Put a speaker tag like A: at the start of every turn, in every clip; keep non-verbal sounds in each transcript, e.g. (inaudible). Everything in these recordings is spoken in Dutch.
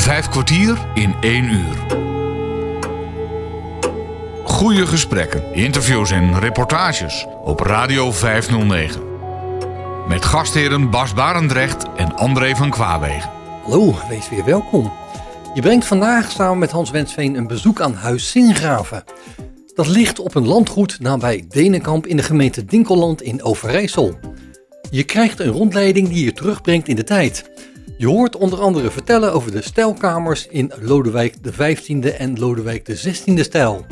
A: Vijf kwartier in één uur. Goede gesprekken, interviews en reportages op Radio 509. Met gastheren Bas Barendrecht en André van Kwaabegen.
B: Hallo, wees weer welkom. Je brengt vandaag samen met Hans Wensveen een bezoek aan Huis Singraven. Dat ligt op een landgoed nabij Denenkamp in de gemeente Dinkelland in Overijssel. Je krijgt een rondleiding die je terugbrengt in de tijd. Je hoort onder andere vertellen over de stijlkamers in Lodewijk de 15e en Lodewijk de 16e stijl.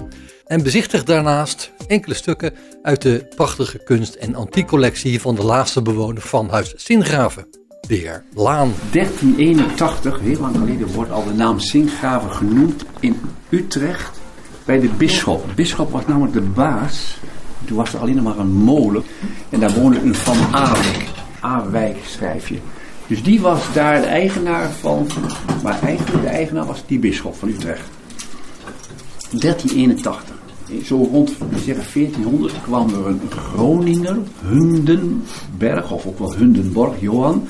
B: En bezichtig daarnaast enkele stukken uit de prachtige kunst- en antiekcollectie van de laatste bewoner van Huis Singraven, de heer Laan.
C: 1381, heel lang geleden, wordt al de naam Singraven genoemd in Utrecht bij de bisschop. De bisschop was namelijk de baas. Toen was er alleen nog maar een molen. En daar woonde een Van Awijk. Awijk schrijf je. Dus die was daar de eigenaar van. Maar eigenlijk de eigenaar was die bisschop van Utrecht. 1381. Zo rond zeggen 1400 kwam er een Groninger, Hundenberg, of ook wel Hundenborg, Johan.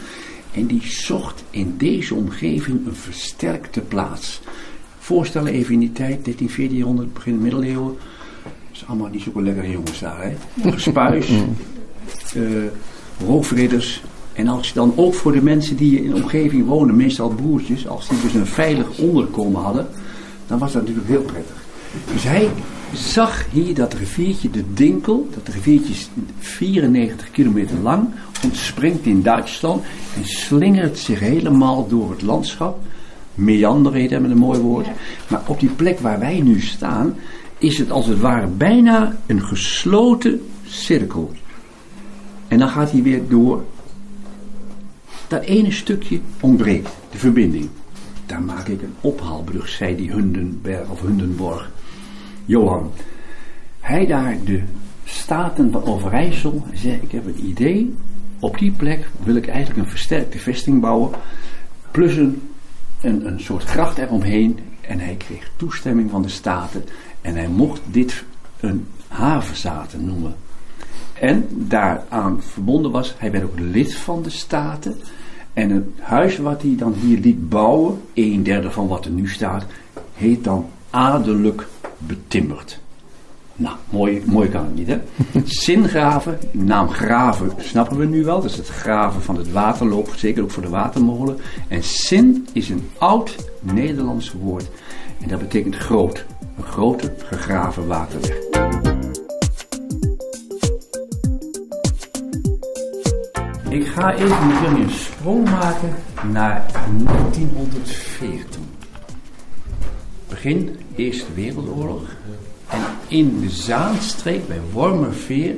C: En die zocht in deze omgeving een versterkte plaats. Voorstellen even in die tijd, 13, 1400, begin middeleeuwen. Dat is allemaal niet zo lekkere jongens daar, hè. (laughs) Gespuis, uh, roofridders. En als je dan ook voor de mensen die in de omgeving wonen, meestal broertjes, als die dus een veilig onderkomen hadden, dan was dat natuurlijk heel prettig. Dus hij zag hier dat riviertje, de Dinkel, dat riviertje is 94 kilometer lang, ontspringt in Duitsland en slingert zich helemaal door het landschap. Meander heet dat met een mooi woord. Maar op die plek waar wij nu staan, is het als het ware bijna een gesloten cirkel. En dan gaat hij weer door. Dat ene stukje ontbreekt, de verbinding. Daar maak ik een ophaalbrug, zei die Hundenberg of Hundenborg. Johan. Hij daar de staten van Overijssel zei: Ik heb een idee. Op die plek wil ik eigenlijk een versterkte vesting bouwen. Plus een, een, een soort gracht eromheen. En hij kreeg toestemming van de staten. En hij mocht dit een havenzaten noemen. En daaraan verbonden was, hij werd ook lid van de staten. En het huis wat hij dan hier liet bouwen, een derde van wat er nu staat, heet dan adellijk betimmerd. Nou, mooi, mooi kan het niet, hè? (laughs) Zingraven, naam graven snappen we nu wel. Dat is het graven van het waterloop, zeker ook voor de watermolen. En zin is een oud Nederlands woord. En dat betekent groot. Een grote gegraven waterweg. Ik ga even een sprong maken naar 1914. Begin Eerste Wereldoorlog. En in de Zaanstreek bij Wormerveer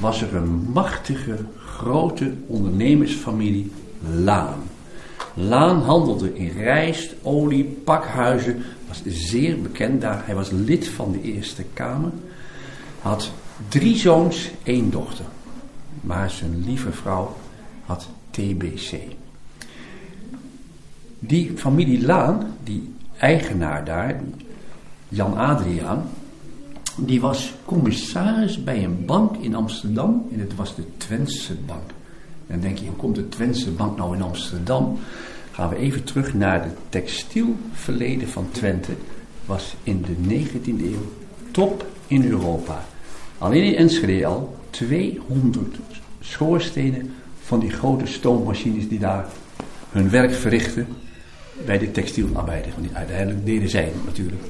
C: was er een machtige, grote ondernemersfamilie Laan. Laan handelde in rijst, olie, pakhuizen, was zeer bekend daar. Hij was lid van de Eerste Kamer. Had drie zoons, één dochter. Maar zijn lieve vrouw had TBC. Die familie Laan, die eigenaar daar, Jan Adriaan, die was commissaris bij een bank in Amsterdam en het was de Twentse Bank. En dan denk je, hoe komt de Twentse Bank nou in Amsterdam? Gaan we even terug naar het textielverleden van Twente. Was in de 19e eeuw top in Europa. Alleen in Enschede al 200 schoorstenen van die grote stoommachines die daar hun werk verrichten bij de textielarbeiders. Want uiteindelijk deden zij het natuurlijk.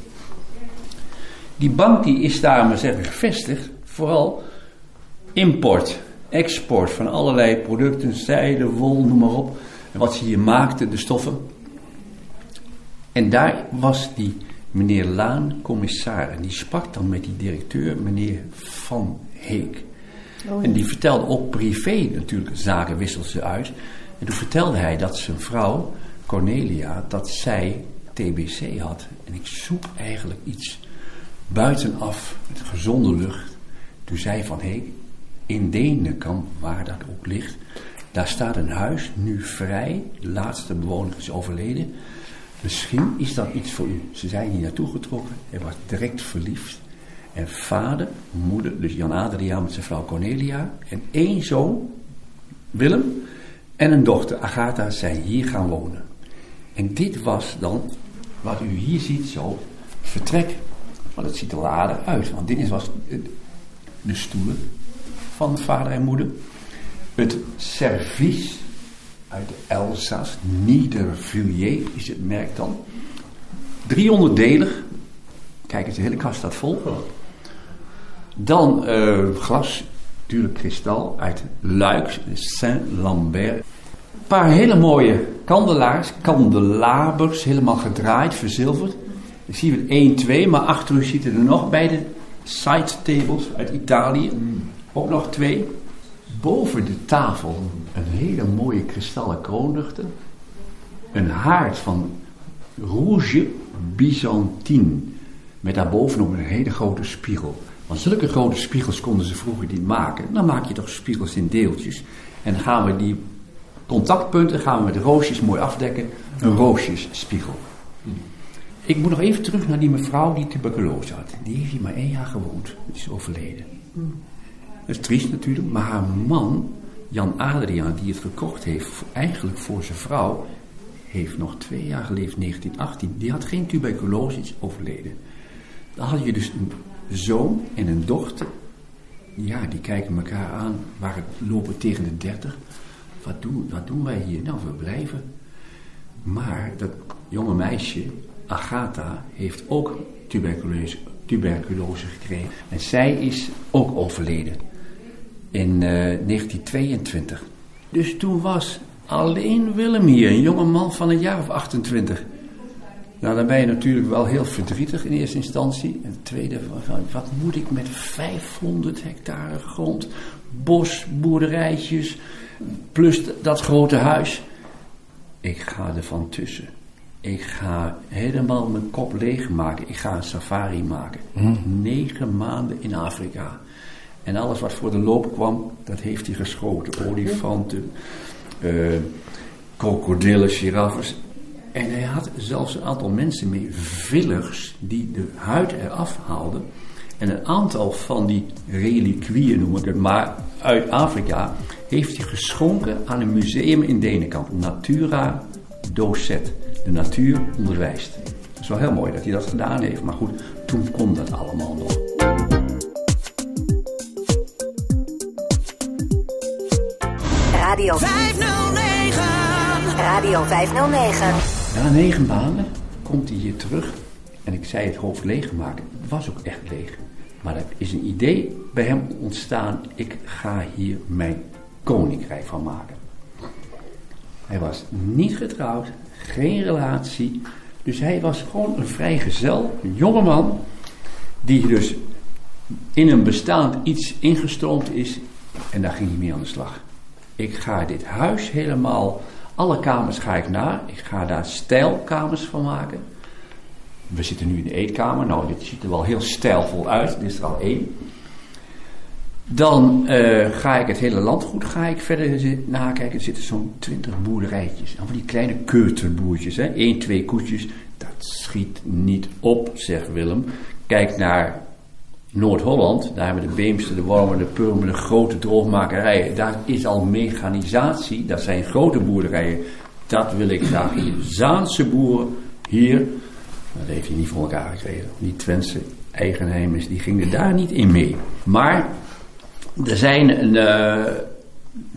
C: Die bank die is daar maar zeggen gevestigd, vooral import, export van allerlei producten, zijde, wol, noem maar op. Wat ze hier maakten, de stoffen. En daar was die meneer Laan commissaris. En die sprak dan met die directeur, meneer Van Heek. Oh, En die vertelde ook privé natuurlijk, zaken wisselden ze uit. En toen vertelde hij dat zijn vrouw, Cornelia, dat zij TBC had. En ik zoek eigenlijk iets buitenaf, met gezonde lucht. Toen zei Van Heek, in Denenkamp, waar dat ook ligt, daar staat een huis, nu vrij. De laatste bewoner is overleden. Misschien is dat iets voor u. Ze zijn hier naartoe getrokken. Hij was direct verliefd. En vader, moeder, dus Jan Adriaan met zijn vrouw Cornelia. En één zoon, Willem. En een dochter, Agatha, zijn hier gaan wonen. En dit was dan, wat u hier ziet, zo vertrek. Want het ziet er wel aardig uit. Want dit was de stoelen van vader en moeder. Het servies uit de Elsass, Niedervilliers is het merk dan. 300-delig. Kijk eens, de hele kast staat vol. Dan uh, glas, natuurlijk kristal, uit Luik, Saint-Lambert. Een paar hele mooie kandelaars, kandelabers, helemaal gedraaid, verzilverd. Dan zien we 1, 2, maar achter u ziet er nog bij de side tables uit Italië. Ook nog twee. Boven de tafel een hele mooie kristallen kroonluchter. Een haard van rouge byzantine. Met daarbovenop een hele grote spiegel. Want zulke grote spiegels konden ze vroeger niet maken. Dan maak je toch spiegels in deeltjes. En dan gaan we die contactpunten gaan we met roosjes mooi afdekken. Een roosjesspiegel. Ik moet nog even terug naar die mevrouw die tuberculose had. Die heeft hier maar één jaar gewoond. Die is overleden. Dat is triest natuurlijk, maar haar man, Jan Adriaan, die het gekocht heeft, eigenlijk voor zijn vrouw, heeft nog twee jaar geleefd, 1918. Die had geen tuberculose, is overleden. Dan had je dus een zoon en een dochter. Ja, die kijken elkaar aan, waren lopen tegen de dertig. Wat doen, wat doen wij hier? Nou, we blijven. Maar dat jonge meisje, Agatha, heeft ook tuberculose, gekregen. En zij is ook overleden in uh, 1922. Dus toen was alleen Willem hier, een jonge man van een jaar of 28. Nou, dan ben je natuurlijk wel heel verdrietig in eerste instantie. En tweede, wat moet ik met 500 hectare grond, bos, boerderijtjes, plus dat grote huis? Ik ga er van tussen. Ik ga helemaal mijn kop leegmaken. Ik ga een safari maken. Hm. Negen maanden in Afrika. En alles wat voor de loop kwam, dat heeft hij geschoten. Olifanten, uh, krokodillen, giraffes. En hij had zelfs een aantal mensen mee, villers, die de huid eraf haalden. En een aantal van die reliquieën, noem ik het maar, uit Afrika, heeft hij geschonken aan een museum in Denenkamp. Natura Docet. De natuur onderwijst. Het is wel heel mooi dat hij dat gedaan heeft, maar goed, toen kon dat allemaal nog.
D: Radio 509. Radio 509.
C: Na negen maanden komt hij hier terug. En ik zei het hoofd leeggemaakt. Het was ook echt leeg. Maar er is een idee bij hem ontstaan. Ik ga hier mijn koninkrijk van maken. Hij was niet getrouwd, geen relatie. Dus hij was gewoon een vrijgezel, een jongeman. Die dus in een bestaand iets ingestroomd is. En daar ging hij mee aan de slag. Ik ga dit huis helemaal, alle kamers ga ik na. Ik ga daar stijlkamers van maken. We zitten nu in de eetkamer. Nou, dit ziet er wel heel stijlvol uit. Dit is er al één. Dan uh, ga ik het hele landgoed ga ik verder nakijken. Er zitten zo'n twintig boerderijtjes. Allemaal die kleine keuterboertjes. Hè. Eén, twee koetjes. Dat schiet niet op, zegt Willem. Kijk naar Noord-Holland, daar hebben we de Beemster, de Wormen, de Purmen, de grote droogmakerijen. Daar is al mechanisatie, dat zijn grote boerderijen. Dat wil ik graag hier. Zaanse boeren hier, dat heeft hij niet voor elkaar gekregen. Die Twentse eigenheimers, die gingen daar niet in mee. Maar er zijn een uh,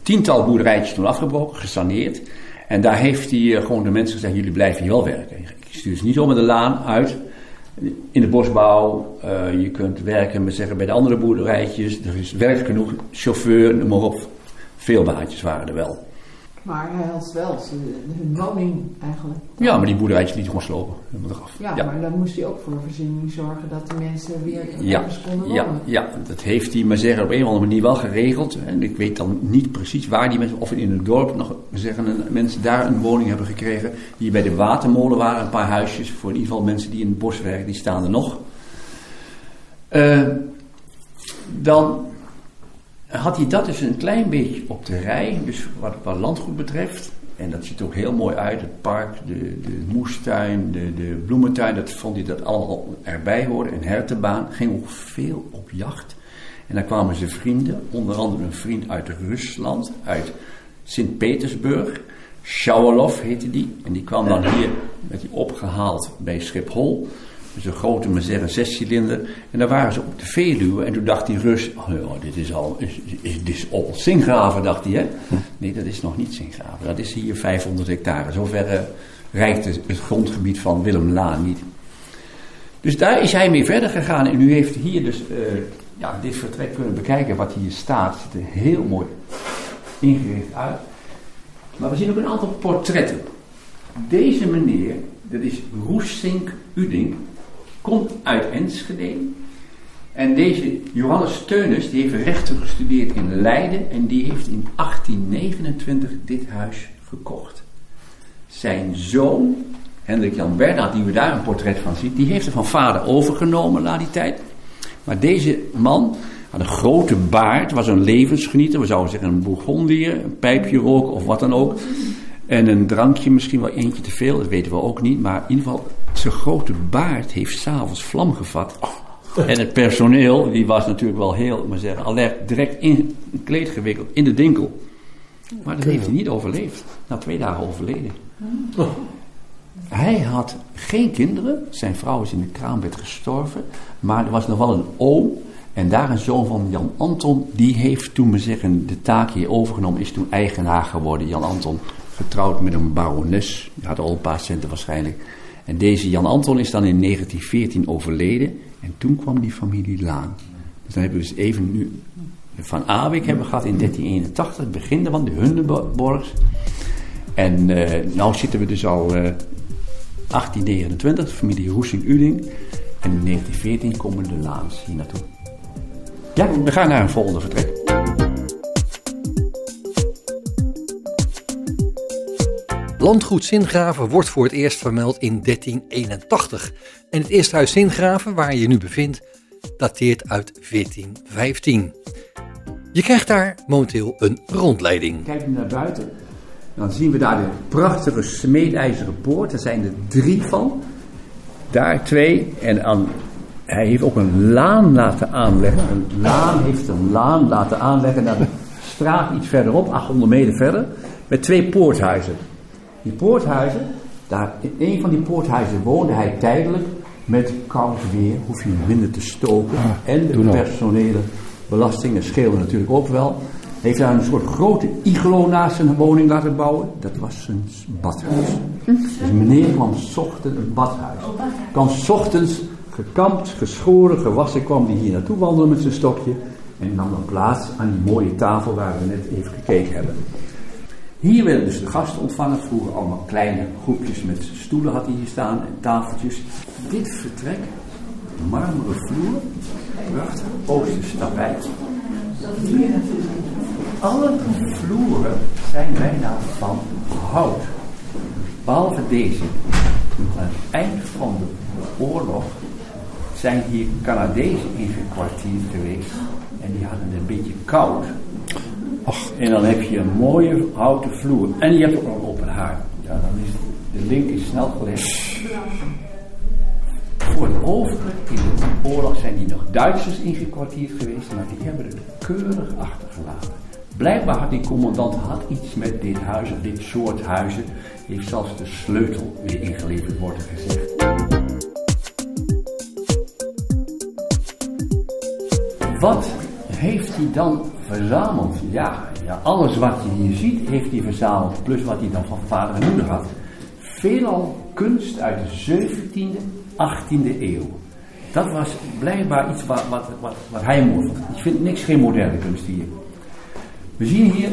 C: tiental boerderijtjes toen afgebroken, gesaneerd. En daar heeft hij uh, gewoon de mensen gezegd, jullie blijven hier wel werken. Ik stuur ze niet om de laan uit in de bosbouw, uh, je kunt werken met zeggen, bij de andere boerderijtjes. Er is werk genoeg, chauffeur, noem maar op. Veel baantjes waren er wel.
E: Maar hij had wel hun woning eigenlijk.
C: Ja, maar die boerderijtjes liet gewoon slopen.
E: Ja, ja, maar dan moest hij ook voor voorziening zorgen dat de mensen weer ja, konden wonen.
C: Ja, ja, dat heeft hij maar zeggen op een of andere manier wel geregeld. En ik weet dan niet precies waar die mensen, of in het dorp nog zeggen, mensen daar een woning hebben gekregen. Die bij de watermolen waren, een paar huisjes. Voor in ieder geval mensen die in het bos werken, die staan er nog. Uh, dan had hij dat dus een klein beetje op de rij, dus wat, wat landgoed betreft. En dat ziet er ook heel mooi uit, het park, de, de moestuin, de, de bloementuin, dat vond hij dat allemaal erbij horen. Een hertenbaan, ging ook veel op jacht. En dan kwamen zijn vrienden, onder andere een vriend uit Rusland, uit Sint-Petersburg. Schauerlof heette die. En die kwam dan hier, werd hij opgehaald bij Schiphol. Dus een grote, maar zeggen, zescilinder. En daar waren ze op de Veluwe. En toen dacht die Rus, oh dit is al, is, dit is al Singraven, dacht hij hè. Nee, dat is nog niet Singraven. Dat is hier 500 hectare. Zover uh, reikt het, grondgebied van Willem Laan niet. Dus daar is hij mee verder gegaan. En u heeft hier dus uh, ja, dit vertrek kunnen bekijken wat hier staat. Het ziet er heel mooi ingericht uit. Maar we zien ook een aantal portretten. Deze meneer, dat is Roesink Uding, komt uit Enschede. En deze Johannes Teunis, die heeft rechten gestudeerd in Leiden en die heeft in 1829 dit huis gekocht. Zijn zoon, Hendrik Jan Bernhard, die we daar een portret van zien, die heeft er van vader overgenomen na die tijd. Maar deze man had een grote baard, was een levensgenieter, we zouden zeggen een bourgondier, een pijpje roken of wat dan ook. En een drankje, misschien wel eentje te veel, dat weten we ook niet. Maar in ieder geval, zijn grote baard heeft s'avonds vlam gevat. En het personeel, die was natuurlijk wel heel, maar zeggen, alert, direct in een kleed gewikkeld in de dinkel. Maar dat heeft hij niet overleefd. Na twee dagen overleden. Hij had geen kinderen. Zijn vrouw is in de kraambed gestorven. Maar er was nog wel een oom. En daar een zoon van Jan Anton. Die heeft toen, we zeggen, de taak hier overgenomen. Is toen eigenaar geworden. Jan Anton getrouwd met een barones. Die had al een paar centen waarschijnlijk. En deze Jan Anton is dan in 1914 overleden. En toen kwam die familie Laan. Dus dan hebben we dus even nu van Awik hebben gehad in 1981. Het begin van de Hundenborgs. En uh, nou zitten we dus al uh, 1829, de familie Roesing-Uding. En in 1914 komen de Laans hier naartoe. Ja, we gaan naar een volgende vertrek.
B: Landgoed Zingraven wordt voor het eerst vermeld in 1381. En het eerste huis Zingraven, waar je nu bevindt, dateert uit 1415. Je krijgt daar momenteel een rondleiding.
C: Kijk naar buiten. Dan zien we daar de prachtige smeedijzeren poort. Er zijn er drie van. Daar twee. En aan, hij heeft ook een laan laten aanleggen. Een laan heeft een laan laten aanleggen naar de straat iets verderop, 800 meter verder. Met twee poorthuizen. Die poorthuizen, daar, in een van die poorthuizen woonde hij tijdelijk. Met koud weer hoef je minder te stoken. Ah, en de personele belastingen scheelden natuurlijk ook wel. Heeft daar een soort grote iglo naast zijn woning laten bouwen. Dat was zijn badhuis. Dus meneer kwam ochtends een badhuis. Kwam ochtends gekampt, geschoren, gewassen, kwam hij hier naartoe wandelen met zijn stokje. En nam dan plaats aan die mooie tafel waar we net even gekeken hebben. Hier werden dus de gasten ontvangen. Vroeger allemaal kleine groepjes met stoelen had hij hier staan en tafeltjes. Dit vertrek, marmeren vloer, prachtig Oosterse tapijt. Alle vloeren zijn bijna van hout. Behalve deze. Aan het eind van de oorlog zijn hier Canadezen ingekwartierd geweest. En die hadden het een beetje koud. Ach. En dan heb je een mooie houten vloer. En je hebt ook nog open haar. Ja, dan is de link is snel gelegd. Voor het overige in de oorlog zijn die nog Duitsers ingekwartierd geweest, maar die hebben het keurig achtergelaten. Blijkbaar had die commandant had iets met dit huis of dit soort huizen. Heeft zelfs de sleutel weer ingeleverd worden gezegd. Wat heeft hij dan verzameld? Ja, ja, alles wat je hier ziet heeft hij verzameld. Plus wat hij dan van vader en moeder had. Veelal kunst uit de 17e, 18e eeuw. Dat was blijkbaar iets wat, wat, wat, hij mooi. Ik vind niks geen moderne kunst hier. We zien hier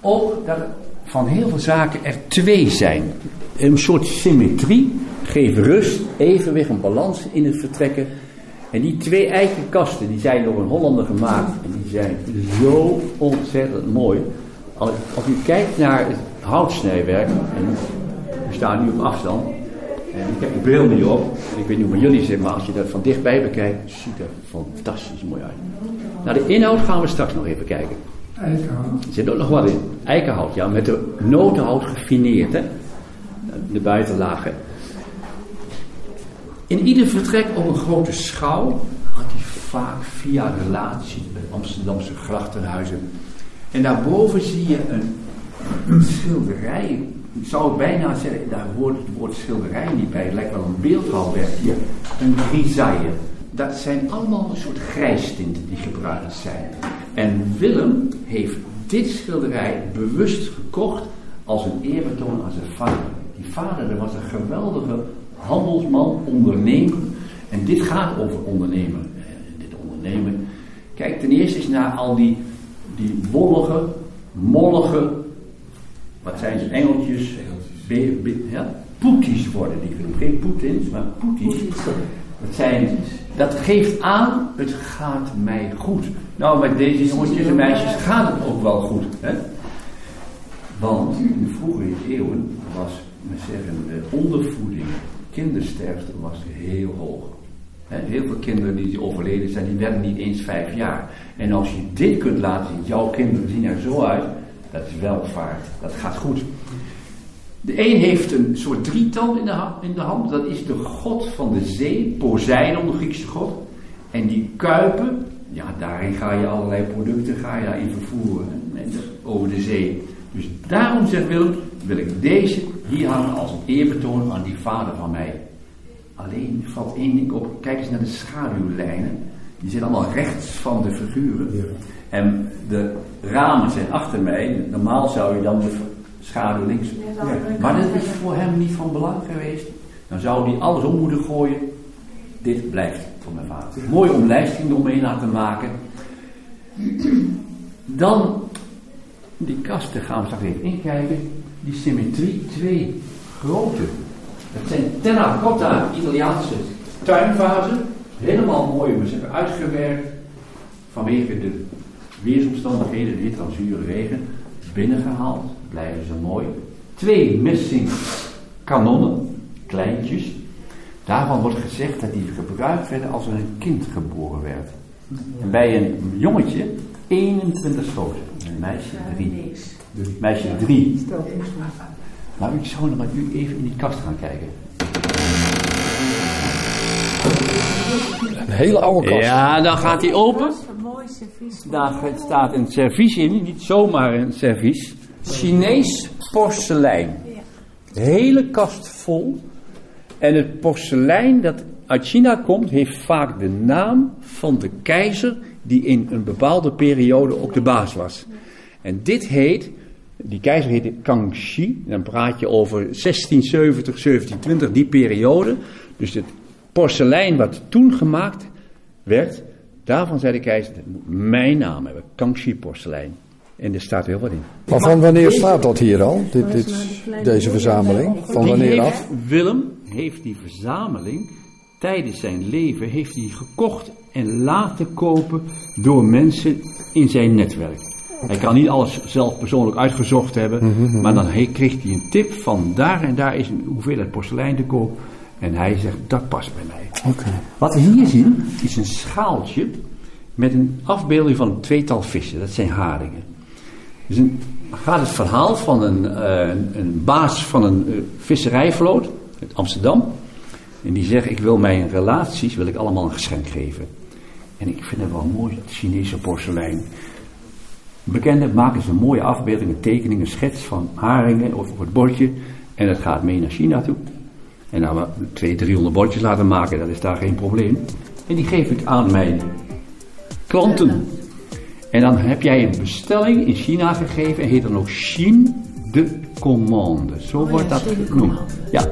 C: ook dat van heel veel zaken er twee zijn. Een soort symmetrie geeft rust, evenwicht en balans in het vertrekken. En die twee eikenkasten die zijn door een Hollander gemaakt. En die zijn zo ontzettend mooi. Als, als u kijkt naar het houtsnijwerk. En we staan nu op afstand. En ik heb de bril niet op. En ik weet niet hoe jullie zijn, maar als je dat van dichtbij bekijkt, ziet er fantastisch mooi uit. Naar de inhoud gaan we straks nog even kijken.
F: Eikenhout.
C: Er zit ook nog wat in. Eikenhout, ja, met de notenhout gefineerd, hè. De buitenlagen. In ieder vertrek op een grote schouw had hij vaak via relaties met Amsterdamse grachtenhuizen. En daarboven zie je een een schilderij, ik zou bijna zeggen, daar hoort het woord schilderij niet bij, het lijkt wel een beeldhouwwerk hier, een grisaille. Dat zijn allemaal een soort grijstinten die gebruikt zijn. En Willem heeft dit schilderij bewust gekocht als een eerbetoon aan zijn vader. Die vader dat was een geweldige handelsman, ondernemer. En dit gaat over ondernemen. Eh, dit ondernemen. Kijk, ten eerste is naar al die, die wollige, mollige, wat zijn ze, engeltjes, be, be, ja, poeties worden die genoemd. Geen poetins, maar poeties. Dat, zijn, dat geeft aan, het gaat mij goed. Nou, met deze jongetjes en meisjes gaat het ook wel goed. Hè? Want in de vroegere eeuwen was, we zeggen, de ondervoeding, kindersterfte was heel hoog. Heel veel kinderen die overleden zijn, die werden niet eens vijf jaar. En als je dit kunt laten zien, jouw kinderen zien er zo uit, dat is welvaart, dat gaat goed. De een heeft een soort drietal in de, in de hand, dat is de god van de zee, Poseidon, de Griekse god. En die kuipen, ja, daarin ga je allerlei producten ga je daarin vervoeren, over de zee. Dus daarom zegt Willem, wil ik deze hier hangen als een eerbetoon aan die vader van mij. Alleen valt één ding op, kijk eens naar de schaduwlijnen. Die zitten allemaal rechts van de figuren. En de ramen zijn achter mij. Normaal zou je dan de schaduw links. Maar dat is voor hem niet van belang geweest. Dan zou hij alles om moeten gooien. Dit blijft voor mijn vader. Mooie omlijsting omheen laten maken. Dan die kasten gaan we straks even inkijken. Die symmetrie, twee grote. Dat zijn terracotta Italiaanse tuinvazen. Helemaal mooi, we ze hebben uitgewerkt. Vanwege de weersomstandigheden, de en zure regen. Binnengehaald, blijven ze mooi. Twee missing kanonnen, kleintjes. Daarvan wordt gezegd dat die gebruikt werden als er een kind geboren werd. En bij een jongetje 21 schoten. Een meisje 3. Meisje 3. Nou, ik zou nog met u even in die kast gaan kijken.
B: Een hele oude kast.
C: Ja, dan gaat hij open. Daar staat een servies in, niet zomaar een servies. Chinees porselein. hele kast vol. En het porselein dat uit China komt, heeft vaak de naam van de keizer die in een bepaalde periode ook de baas was. En dit heet, die keizer heette Kangxi, dan praat je over 1670, 1720, die periode. Dus het porselein wat toen gemaakt werd, daarvan zei de keizer, dat moet mijn naam hebben, Kangxi porselein. En er staat heel wat in.
F: Maar van wanneer staat dat hier al, dit, dit, deze verzameling? Van wanneer af?
C: Willem heeft die verzameling tijdens zijn leven heeft hij gekocht en laten kopen door mensen in zijn netwerk. Hij kan niet alles zelf persoonlijk uitgezocht hebben,
F: Mhm, mhm.
C: maar dan kreeg hij een tip van daar en daar is een hoeveelheid porselein te koop. En hij zegt, dat past bij mij.
F: Oké.
C: Wat we hier zien, is een schaaltje met een afbeelding van een tweetal vissen. Dat zijn haringen. Dus een, gaat het verhaal van een, eh, een, een baas van een eh, visserijvloot uit Amsterdam. En die zegt, ik wil mijn relaties wil ik allemaal een geschenk geven. En ik vind het wel mooi, dat Chinese porselein. Bekenden maken ze een mooie afbeelding, een tekening, een schets van haringen of op het bordje. En dat gaat mee naar China toe. En nou, we 200, 300 bordjes laten maken, dat is daar geen probleem. En die geef ik aan mijn klanten. En dan heb jij een bestelling in China gegeven en heet dan ook Chine de commande. Zo wordt dat genoemd. Ja.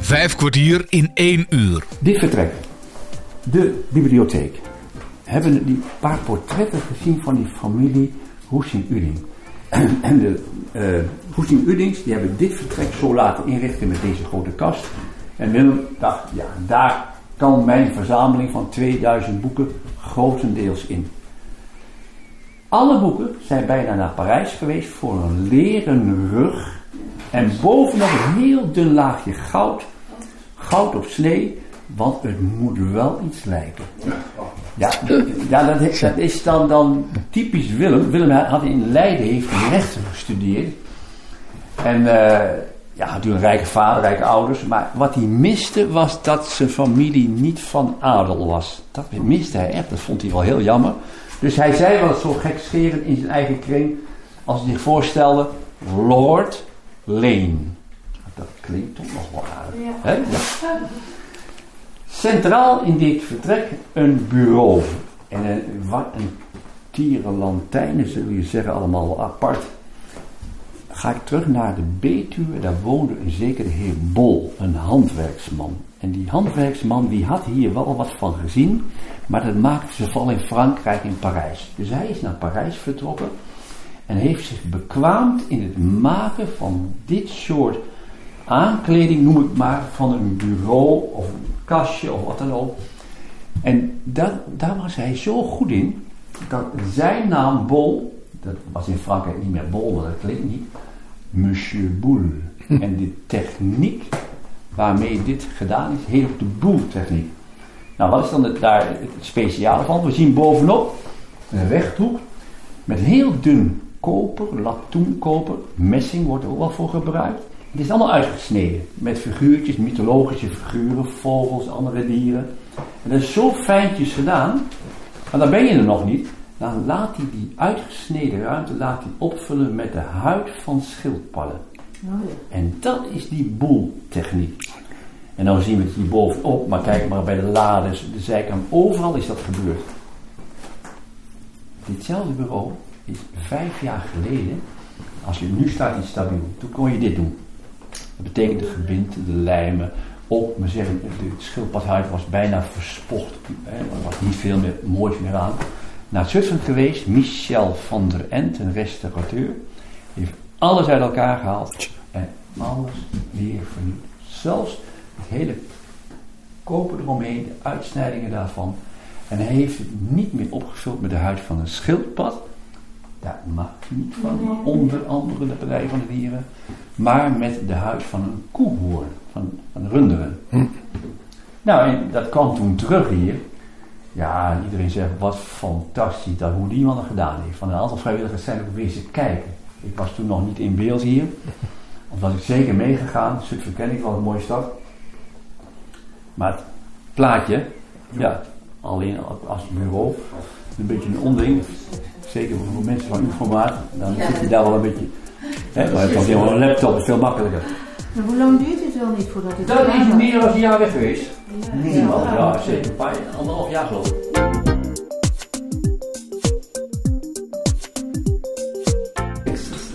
A: Vijf kwartier in één uur.
C: Dit vertrek, de bibliotheek, hebben die paar portretten gezien van die familie Hoesing-Uding. (clears throat) En de eh Hoesing-Udings die hebben dit vertrek zo laten inrichten met deze grote kast. En Willem dacht, ja, daar kan mijn verzameling van 2000 boeken grotendeels in. Alle boeken zijn bijna naar Parijs geweest voor een leren rug. En bovenop een heel dun laagje goud. Goud op snee, want het moet wel iets lijken. Ja, ja dat, is, dat is dan, dan typisch Willem. Willem had in Leiden heeft rechten gestudeerd. En eh, ja, had een rijke vader, rijke ouders. Maar wat hij miste was dat zijn familie niet van adel was. Dat miste hij echt. Dat vond hij wel heel jammer. Dus hij zei wel zo gekscherend in zijn eigen kring, als hij zich voorstelde, Lord Lane. Dat klinkt toch nog wel aardig. Hè? Ja. Centraal in dit vertrek een bureau. En een, wat een zullen je zeggen, allemaal apart. Ga ik terug naar de Betuwe, daar woonde een zekere heer Bol, een handwerksman. En die handwerksman die had hier wel wat van gezien, maar dat maakte ze vooral in Frankrijk, in Parijs. Dus hij is naar Parijs vertrokken en heeft zich bekwaamd in het maken van dit soort aankleding, noem ik maar, van een bureau of een kastje of wat dan ook. En dat, daar was hij zo goed in, dat zijn naam Bol, dat was in Frankrijk niet meer Bol, dat klinkt niet, Monsieur Boule. En de techniek waarmee dit gedaan is, heet ook de Boule-techniek. Nou, wat is dan het, daar het speciale van? We zien bovenop een rechthoek met heel dun koper, latoenkoper, messing wordt er ook wel voor gebruikt. Het is allemaal uitgesneden met figuurtjes, mythologische figuren, vogels, andere dieren. En dat is zo fijntjes gedaan, maar dan ben je er nog niet. Dan laat hij die uitgesneden ruimte laat hij opvullen met de huid van schildpadden. Oh en dat is die boeltechniek. En dan zien we het hier bovenop, maar kijk maar bij de lades, de zijkant, overal is dat gebeurd. Ditzelfde bureau is vijf jaar geleden, als je nu staat in stabiel, toen kon je dit doen. Dat betekent de gebinten, de lijmen, op, maar zeggen, de schildpadhuid was bijna verspocht. Er was niet veel meer moois meer aan. Naar Zutphen geweest, Michel van der Ent, een restaurateur, heeft alles uit elkaar gehaald en alles weer vernieuwd. Zelfs het hele koper eromheen, de uitsnijdingen daarvan. En hij heeft het niet meer opgevuld met de huid van een schildpad. Daar hij niet van, onder andere de partij van de dieren. Maar met de huid van een koehoorn, van, van runderen. Hm. Nou, en dat kwam toen terug hier. Ja, iedereen zegt, wat fantastisch dat hoe die man dat gedaan heeft. Van een aantal vrijwilligers zijn ook wezen kijken. Ik was toen nog niet in beeld hier. Of was ik zeker meegegaan. Zutphen ken ik wel, een mooie stad. Maar het plaatje, ja, alleen als bureau, een beetje een onding. Zeker voor mensen van uw formaat, dan zit je daar wel een beetje. Hè, maar het is een laptop, is veel makkelijker.
E: Maar hoe lang duurt het wel niet voordat het.
C: Dat is meer dan een jaar weg geweest. Minimaal, ja, ja, zeker. Een paar, anderhalf jaar geloof ik.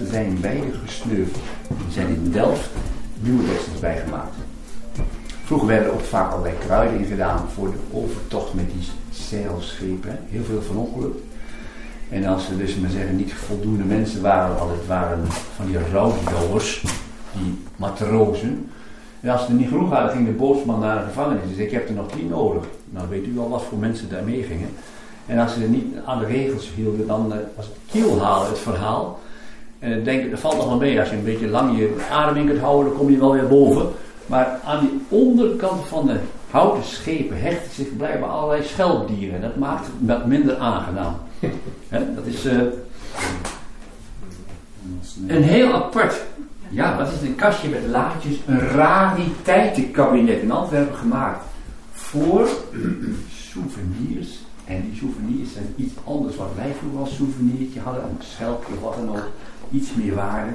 C: Zijn beide gesneuveld. Er zijn in Delft nieuwe wissels bijgemaakt. Vroeger werden ook vaak allerlei kruiden in gedaan voor de overtocht met die zeilschepen. Heel veel van ongeluk. En als er dus maar zeggen niet voldoende mensen waren, al het waren van die rouwdouwers, die matrozen. En als er niet genoeg waren, ging de bootsman naar de gevangenis. Dus ik heb er nog tien nodig. Nou weet u al wat voor mensen daar mee gingen. En als ze niet aan de regels hielden, dan uh, was het kielhalen het verhaal. En ik denk, dat valt nog wel mee. Als je een beetje lang je adem in kunt houden, dan kom je wel weer boven. Maar aan die onderkant van de houten schepen hechten zich blijkbaar allerlei schelpdieren. Dat maakt het wat minder aangenaam. dat is uh, een heel apart. Ja, wat is een kastje met laadjes? Een rariteitenkabinet in Antwerpen gemaakt. Voor souvenirs. En die souvenirs zijn iets anders wat wij vroeger als souvenirtje hadden. Een schelpje wat dan ook. Iets meer waarde.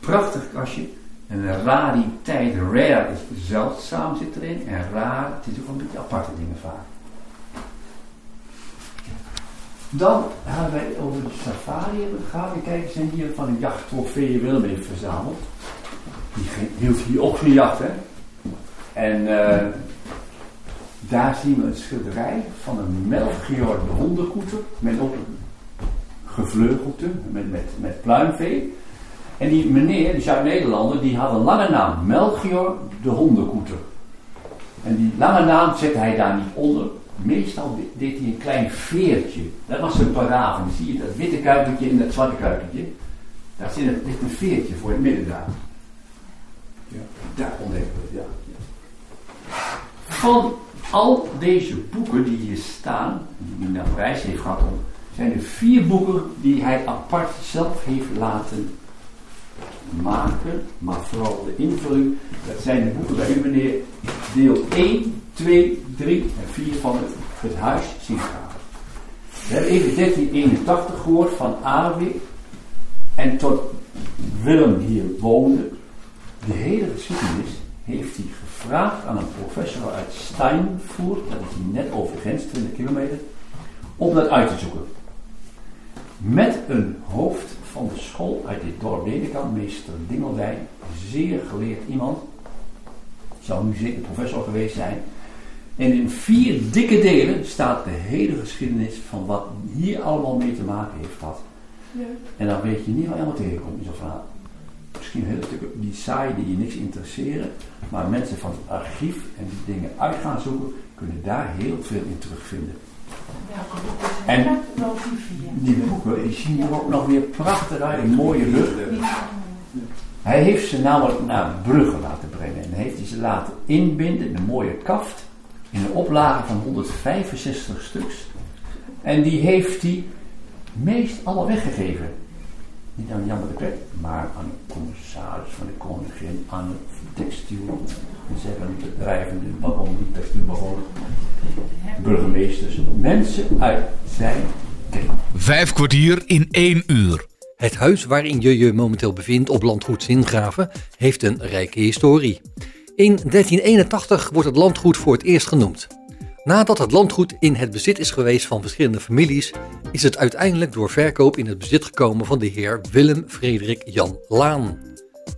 C: Prachtig kastje. En rariteit, rare is zeldzaam zit erin. En raar, het is ook een beetje aparte dingen vaak. Dan hebben wij over de safari gehad. Kijk, zijn hier van een jachttrofee Willem heeft verzameld. Die hield hier ook van jacht, hè. En uh, daar zien we een schilderij van een Melchior de hondenkoeter. Met ook gevleugelte, met, met, met pluimvee. En die meneer, die Zuid-Nederlander, die had een lange naam. Melchior de hondenkoeter. En die lange naam zette hij daar niet onder. Meestal deed hij een klein veertje. Dat was zijn parade. zie je dat witte kuikentje en dat zwarte kuikentje. Daar zit een, ligt een veertje voor het midden daar. Ja. Daar ontdekken het, ja. Van al deze boeken die hier staan, die hij naar Parijs heeft gehad, zijn er vier boeken die hij apart zelf heeft laten maken, maar vooral de invulling. Dat zijn de boeken bij u meneer, deel 1, 2, 3 en 4 van het, huis Sinkgraven. We hebben even 1381 gehoord van Awi. En tot Willem hier woonde. De hele geschiedenis heeft hij gevraagd aan een professor uit Steinfurt. Dat is net over de grens, 20 kilometer. Om dat uit te zoeken. Met een hoofd van de school uit dit dorp Nederkamp, meester Dingeldij. Zeer geleerd iemand. Zou nu zeker professor geweest zijn. En in vier dikke delen staat de hele geschiedenis van wat hier allemaal mee te maken heeft gehad. Ja. En dan weet je niet wat helemaal tegenkomt in zo'n verhaal. Misschien hele stukken die saai, die je niks interesseren. Maar mensen van het archief en die dingen uit gaan zoeken, kunnen daar heel veel in terugvinden. En die boeken die zien er ook nog weer prachtig uit, een mooie lucht. Hij heeft ze namelijk naar Brugge laten brengen. En heeft hij ze laten inbinden in een mooie kaft. In een oplage van 165 stuks. En die heeft hij meest allemaal weggegeven. Niet aan Jan de Klerk, maar aan de commissaris van de koningin, aan het textiel, zeggen bedrijven, de baron, de textielbaron, burgemeesters, mensen uit zijn tijd.
A: Vijf kwartier in één uur.
B: Het huis waarin je je momenteel bevindt op landgoed Zingraven heeft een rijke historie. In 1381 wordt het landgoed voor het eerst genoemd. Nadat het landgoed in het bezit is geweest van verschillende families, is het uiteindelijk door verkoop in het bezit gekomen van de heer Willem Frederik Jan Laan.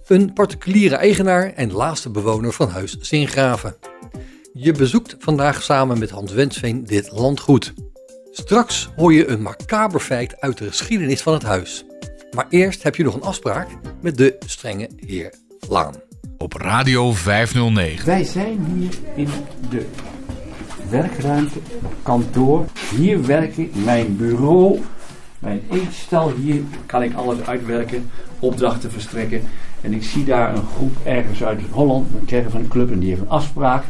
B: Een particuliere eigenaar en laatste bewoner van huis Zingraven. Je bezoekt vandaag samen met Hans Wensveen dit landgoed. Straks hoor je een macaber feit uit de geschiedenis van het huis. Maar eerst heb je nog een afspraak met de strenge heer Laan.
A: Op Radio 509.
C: Wij zijn hier in de werkruimte, kantoor. Hier werk ik, mijn bureau, mijn eetstal. Hier kan ik alles uitwerken, opdrachten verstrekken. En ik zie daar een groep ergens uit Holland, een van een club, en die heeft een afspraak.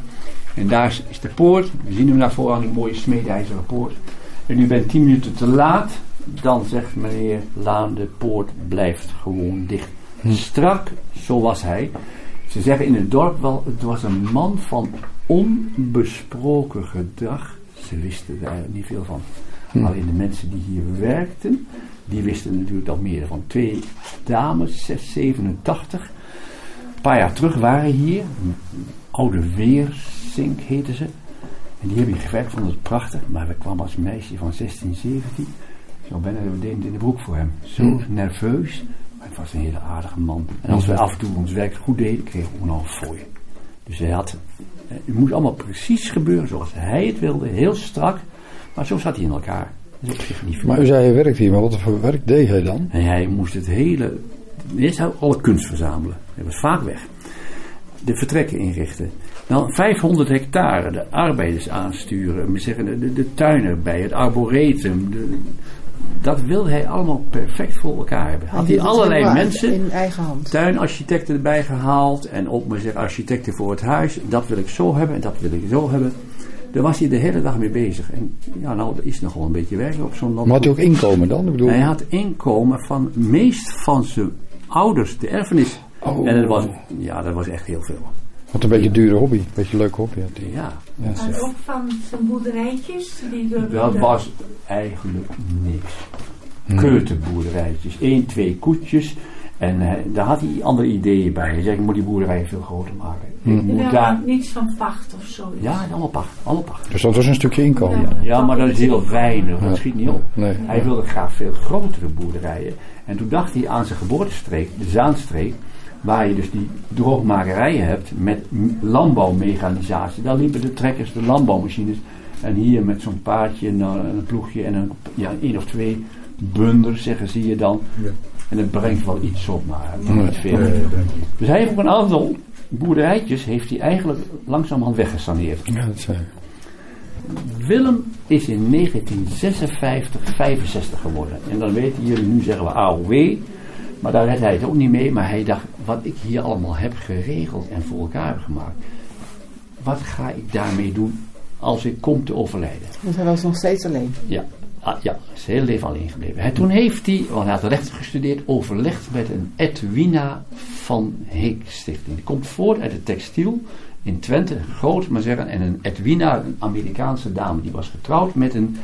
C: En daar is de poort. We zien hem naar voren aan een mooie smeedijzeren poort. En u bent tien minuten te laat. Dan zegt meneer Laan, de poort blijft gewoon dicht. Hm. Strak, zo was hij. Ze zeggen in het dorp wel, het was een man van onbesproken gedrag. Ze wisten eigenlijk niet veel van. Hm. Alleen de mensen die hier werkten, die wisten natuurlijk al meer van. Twee dames, 6, 87. Een paar jaar terug waren hier. Oude Weersink heette ze. En die hebben hier gewerkt, vonden het prachtig. Maar we kwamen als meisje van 16, 17. Zo bijna we deden in de broek voor hem. Zo hm. nerveus. Maar het was een hele aardige man. En als we af en toe ons werk goed deden, kregen we nog een fooi. Dus hij had, het moest allemaal precies gebeuren zoals hij het wilde, heel strak. Maar zo zat hij in elkaar.
F: maar u zei hij werkt hier, maar wat voor werk deed hij dan?
C: En hij moest het hele, eerst alle kunst verzamelen. Hij was vaak weg. De vertrekken inrichten. Dan 500 hectare, de arbeiders aansturen, we zeggen, de, de tuin erbij, het arboretum, de, dat wilde hij allemaal perfect voor elkaar hebben. Had hij allerlei mensen,
E: in eigen hand.
C: tuinarchitecten erbij gehaald en ook maar zeggen architecten voor het huis. Dat wil ik zo hebben en dat wil ik zo hebben. Daar was hij de hele dag mee bezig. En ja, nou, er is nogal een beetje werk op zo'n land.
F: Maar had hij ook inkomen dan? Ik bedoel...
C: Hij had inkomen van meest van zijn ouders, de erfenis. Oh. En dat was, ja, dat was echt heel veel.
F: Wat een beetje een dure hobby, een beetje een leuke hobby had hij.
C: Ja.
G: ja en ook van zijn boerderijtjes? Die
C: dat was eigenlijk niks. Hmm. Keuterboerderijtjes, één, twee koetjes. En uh, daar had hij andere ideeën bij. Hij zei, ik moet die boerderij veel groter maken.
G: Hmm. Ik moet daar... Niets van pacht of zo.
C: Ja, allemaal pacht, allemaal pacht.
F: Dus dat was een stukje inkomen.
C: Ja, ja maar dat is heel weinig, dat schiet niet op. Nee. Hij wilde graag veel grotere boerderijen. En toen dacht hij aan zijn geboortestreek, de Zaanstreek waar je dus die droogmakerijen hebt met landbouwmechanisatie. Daar liepen de trekkers, de landbouwmachines. En hier met zo'n paardje en een ploegje en een, ja, één of twee bunders, zeggen zie je dan. Ja. En het brengt wel iets op, maar niet veel. dus hij heeft ook een aantal boerderijtjes heeft hij eigenlijk langzamerhand weggesaneerd.
F: Ja, dat
C: Willem is in 1956, 65 geworden. En dan weten jullie, nu zeggen we AOW. Maar daar werd hij het ook niet mee. Maar hij dacht, wat ik hier allemaal heb geregeld en voor elkaar heb gemaakt. Wat ga ik daarmee doen als ik kom te overlijden?
E: Want hij was nog steeds alleen.
C: Ja, ah, ja is heel leven alleen gebleven. Toen heeft hij, want hij had recht gestudeerd, overlegd met een Edwina van Heek stichting. Die komt voort uit het textiel in Twente, groot maar zeggen. En een Edwina, een Amerikaanse dame, die was getrouwd met een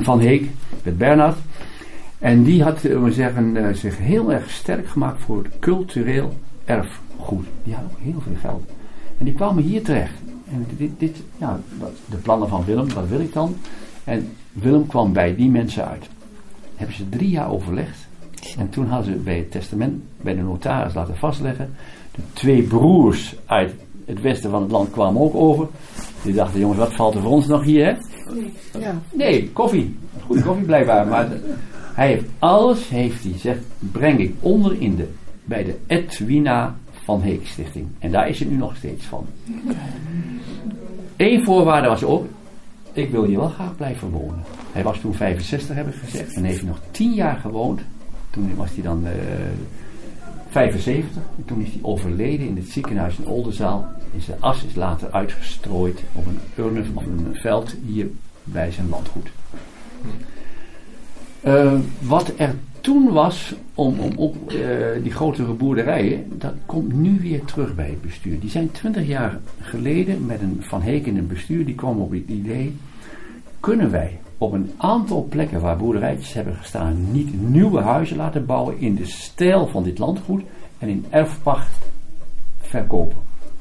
C: Van Heek, met Bernhard. En die had we zeggen, uh, zich heel erg sterk gemaakt voor het cultureel erfgoed. Die had ook heel veel geld. En die kwamen hier terecht. En dit, dit ja, de plannen van Willem, wat wil ik dan? En Willem kwam bij die mensen uit. Hebben ze drie jaar overlegd. En toen hadden ze bij het testament, bij de notaris laten vastleggen. De twee broers uit het westen van het land kwamen ook over. Die dachten, jongens, wat valt er voor ons nog hier, hè? Ja. Nee, koffie. Goede koffie blijkbaar. Maar hij heeft alles, heeft hij gezegd, breng ik onder in de, bij de Edwina van Heek Stichting. En daar is het nu nog steeds van. Eén voorwaarde was ook, ik wil hier wel graag blijven wonen. Hij was toen 65, heb ik gezegd, en heeft nog 10 jaar gewoond. Toen was hij dan uh, 75. En toen is hij overleden in het ziekenhuis in Oldenzaal. En zijn as is later uitgestrooid op een urne van een veld hier bij zijn landgoed. Uh, wat er toen was om, om op uh, die grotere boerderijen, dat komt nu weer terug bij het bestuur. Die zijn twintig jaar geleden met een Van het bestuur, die kwam op het idee, kunnen wij op een aantal plekken waar boerderijtjes hebben gestaan niet nieuwe huizen laten bouwen in de stijl van dit landgoed en in erfpacht verkopen.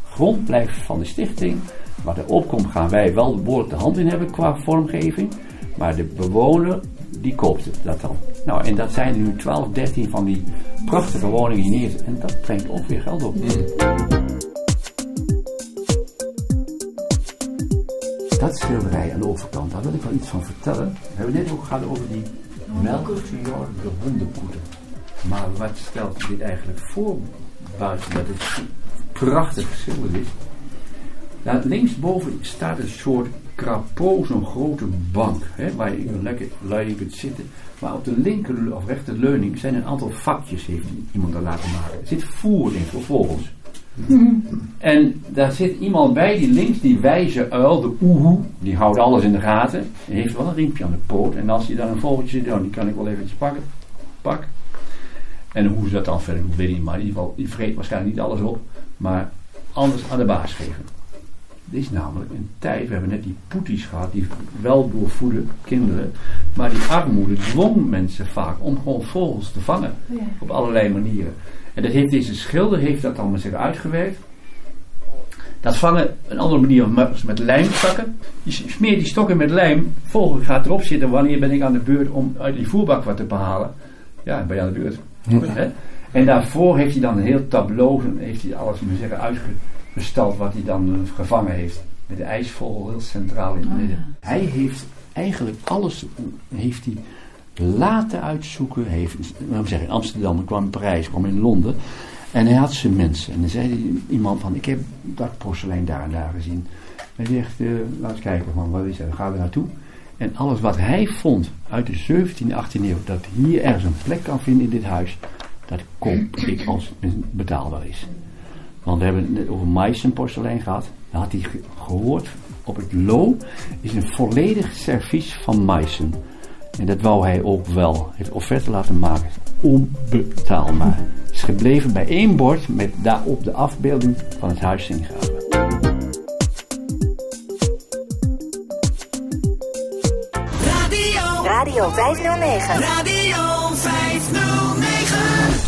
C: Grond blijft van de stichting, wat er opkomt gaan wij wel behoorlijk de hand in hebben qua vormgeving, maar de bewoner die koopt dat dan. Nou, en dat zijn nu 12, 13 van die prachtige woningen hier neer. En dat brengt ook weer geld op. Dat schilderij aan de overkant, daar wil ik wel iets van vertellen. We hebben net ook gehad over die melkfjord, de hondenpoeder. Maar wat stelt dit eigenlijk voor, buiten dat het prachtig geschilderd is? Nou, linksboven staat een soort krapo, zo'n grote bank, hè, waar je lekker lui kunt zitten. Maar op de linker of rechter leuning zijn een aantal vakjes, heeft iemand daar laten maken. Er zit voer in voor vogels. En daar zit iemand bij die links, die wijze uil, de oehoe, die houdt alles in de gaten. Die heeft wel een riempje aan de poot. En als je dan een vogeltje zit, oh, die kan ik wel eventjes pakken. Pak. En hoe ze dat dan verder doet, weet ik niet. Maar in ieder geval, die vreet waarschijnlijk niet alles op. Maar anders aan de baas geven. Dit is namelijk een tijd, we hebben net die poeties gehad, die wel doorvoeden kinderen, maar die armoede dwong mensen vaak om gewoon vogels te vangen. Op allerlei manieren. En dat heeft deze schilder heeft dat allemaal zich uitgewerkt. Dat vangen, een andere manier met, met lijmzakken. Je smeert die stokken met lijm, vogel gaat erop zitten, wanneer ben ik aan de beurt om uit die voerbak wat te behalen. Ja, ben je aan de beurt. En daarvoor heeft hij dan een heel tableau, heeft hij alles, moet zeggen, uitgewerkt besteld wat hij dan uh, gevangen heeft. Met de ijsvogel heel centraal in het oh, midden. Hij heeft eigenlijk alles heeft hij laten uitzoeken. Heeft, we zeggen, in Amsterdam, kwam in Parijs, kwam in Londen. En hij had zijn mensen. En dan zei iemand van, ik heb dat porselein daar en daar gezien. Hij zegt, uh, laat eens kijken, man, wat is dat? Gaan we naartoe. En alles wat hij vond uit de 17e, 18e eeuw, dat hier ergens een plek kan vinden in dit huis, dat koop ik als het betaalbaar is. Want we hebben het over Meissen porselein gehad. Dan had hij gehoord, op het Lo is een volledig servies van Meissen. En dat wou hij ook wel. Heeft offerte laten maken. Onbetaalbaar. Is gebleven bij één bord met daarop de afbeelding van het huis ingraven.
D: Radio. Radio 509.
H: Radio 509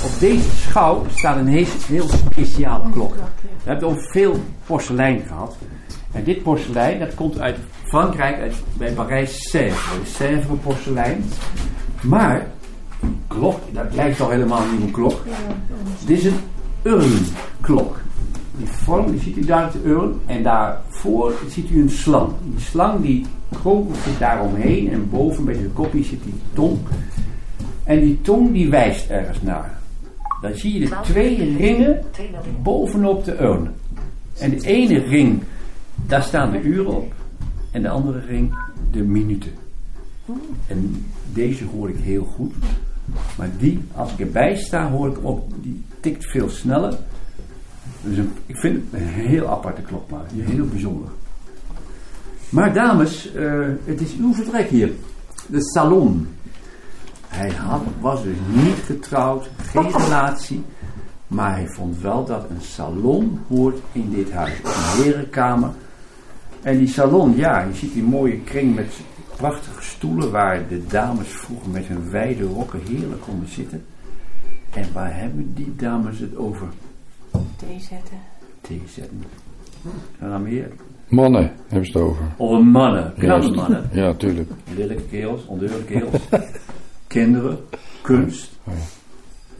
C: op deze schouw staat een heel, heel speciale klok. We hebben ook veel porselein gehad. En dit porselein, dat komt uit Frankrijk, uit, bij Parijs Sèvres. Sèvres porselein. Maar, klok, dat lijkt toch helemaal niet een klok. Dit is een urnklok. Die vorm, die ziet u daar de urn. En daarvoor ziet u een slang. Die slang die kroon zit daaromheen. En boven bij de kopje zit die tong. En die tong die wijst ergens naar dan zie je de twee ringen bovenop de urn. En de ene ring, daar staan de uren op. En de andere ring, de minuten. En deze hoor ik heel goed. Maar die, als ik erbij sta, hoor ik op, die tikt veel sneller. Dus ik vind het een heel aparte maar heel bijzonder. Maar dames, uh, het is uw vertrek hier. De salon. Hij had, was dus niet getrouwd, geen (laughs) relatie. Maar hij vond wel dat een salon hoort in dit huis. Een herenkamer. En die salon, ja, je ziet die mooie kring met prachtige stoelen waar de dames vroeger met hun wijde rokken heerlijk konden zitten. En waar hebben die dames het over?
G: Thee zetten.
C: Thee zetten. En dan meer?
F: Mannen hebben ze het over.
C: Over mannen, knappe mannen.
F: Ja, tuurlijk.
C: Lelijke kerels, ondeurlijke kerels. (laughs) kinderen, kunst.
F: Oh ja.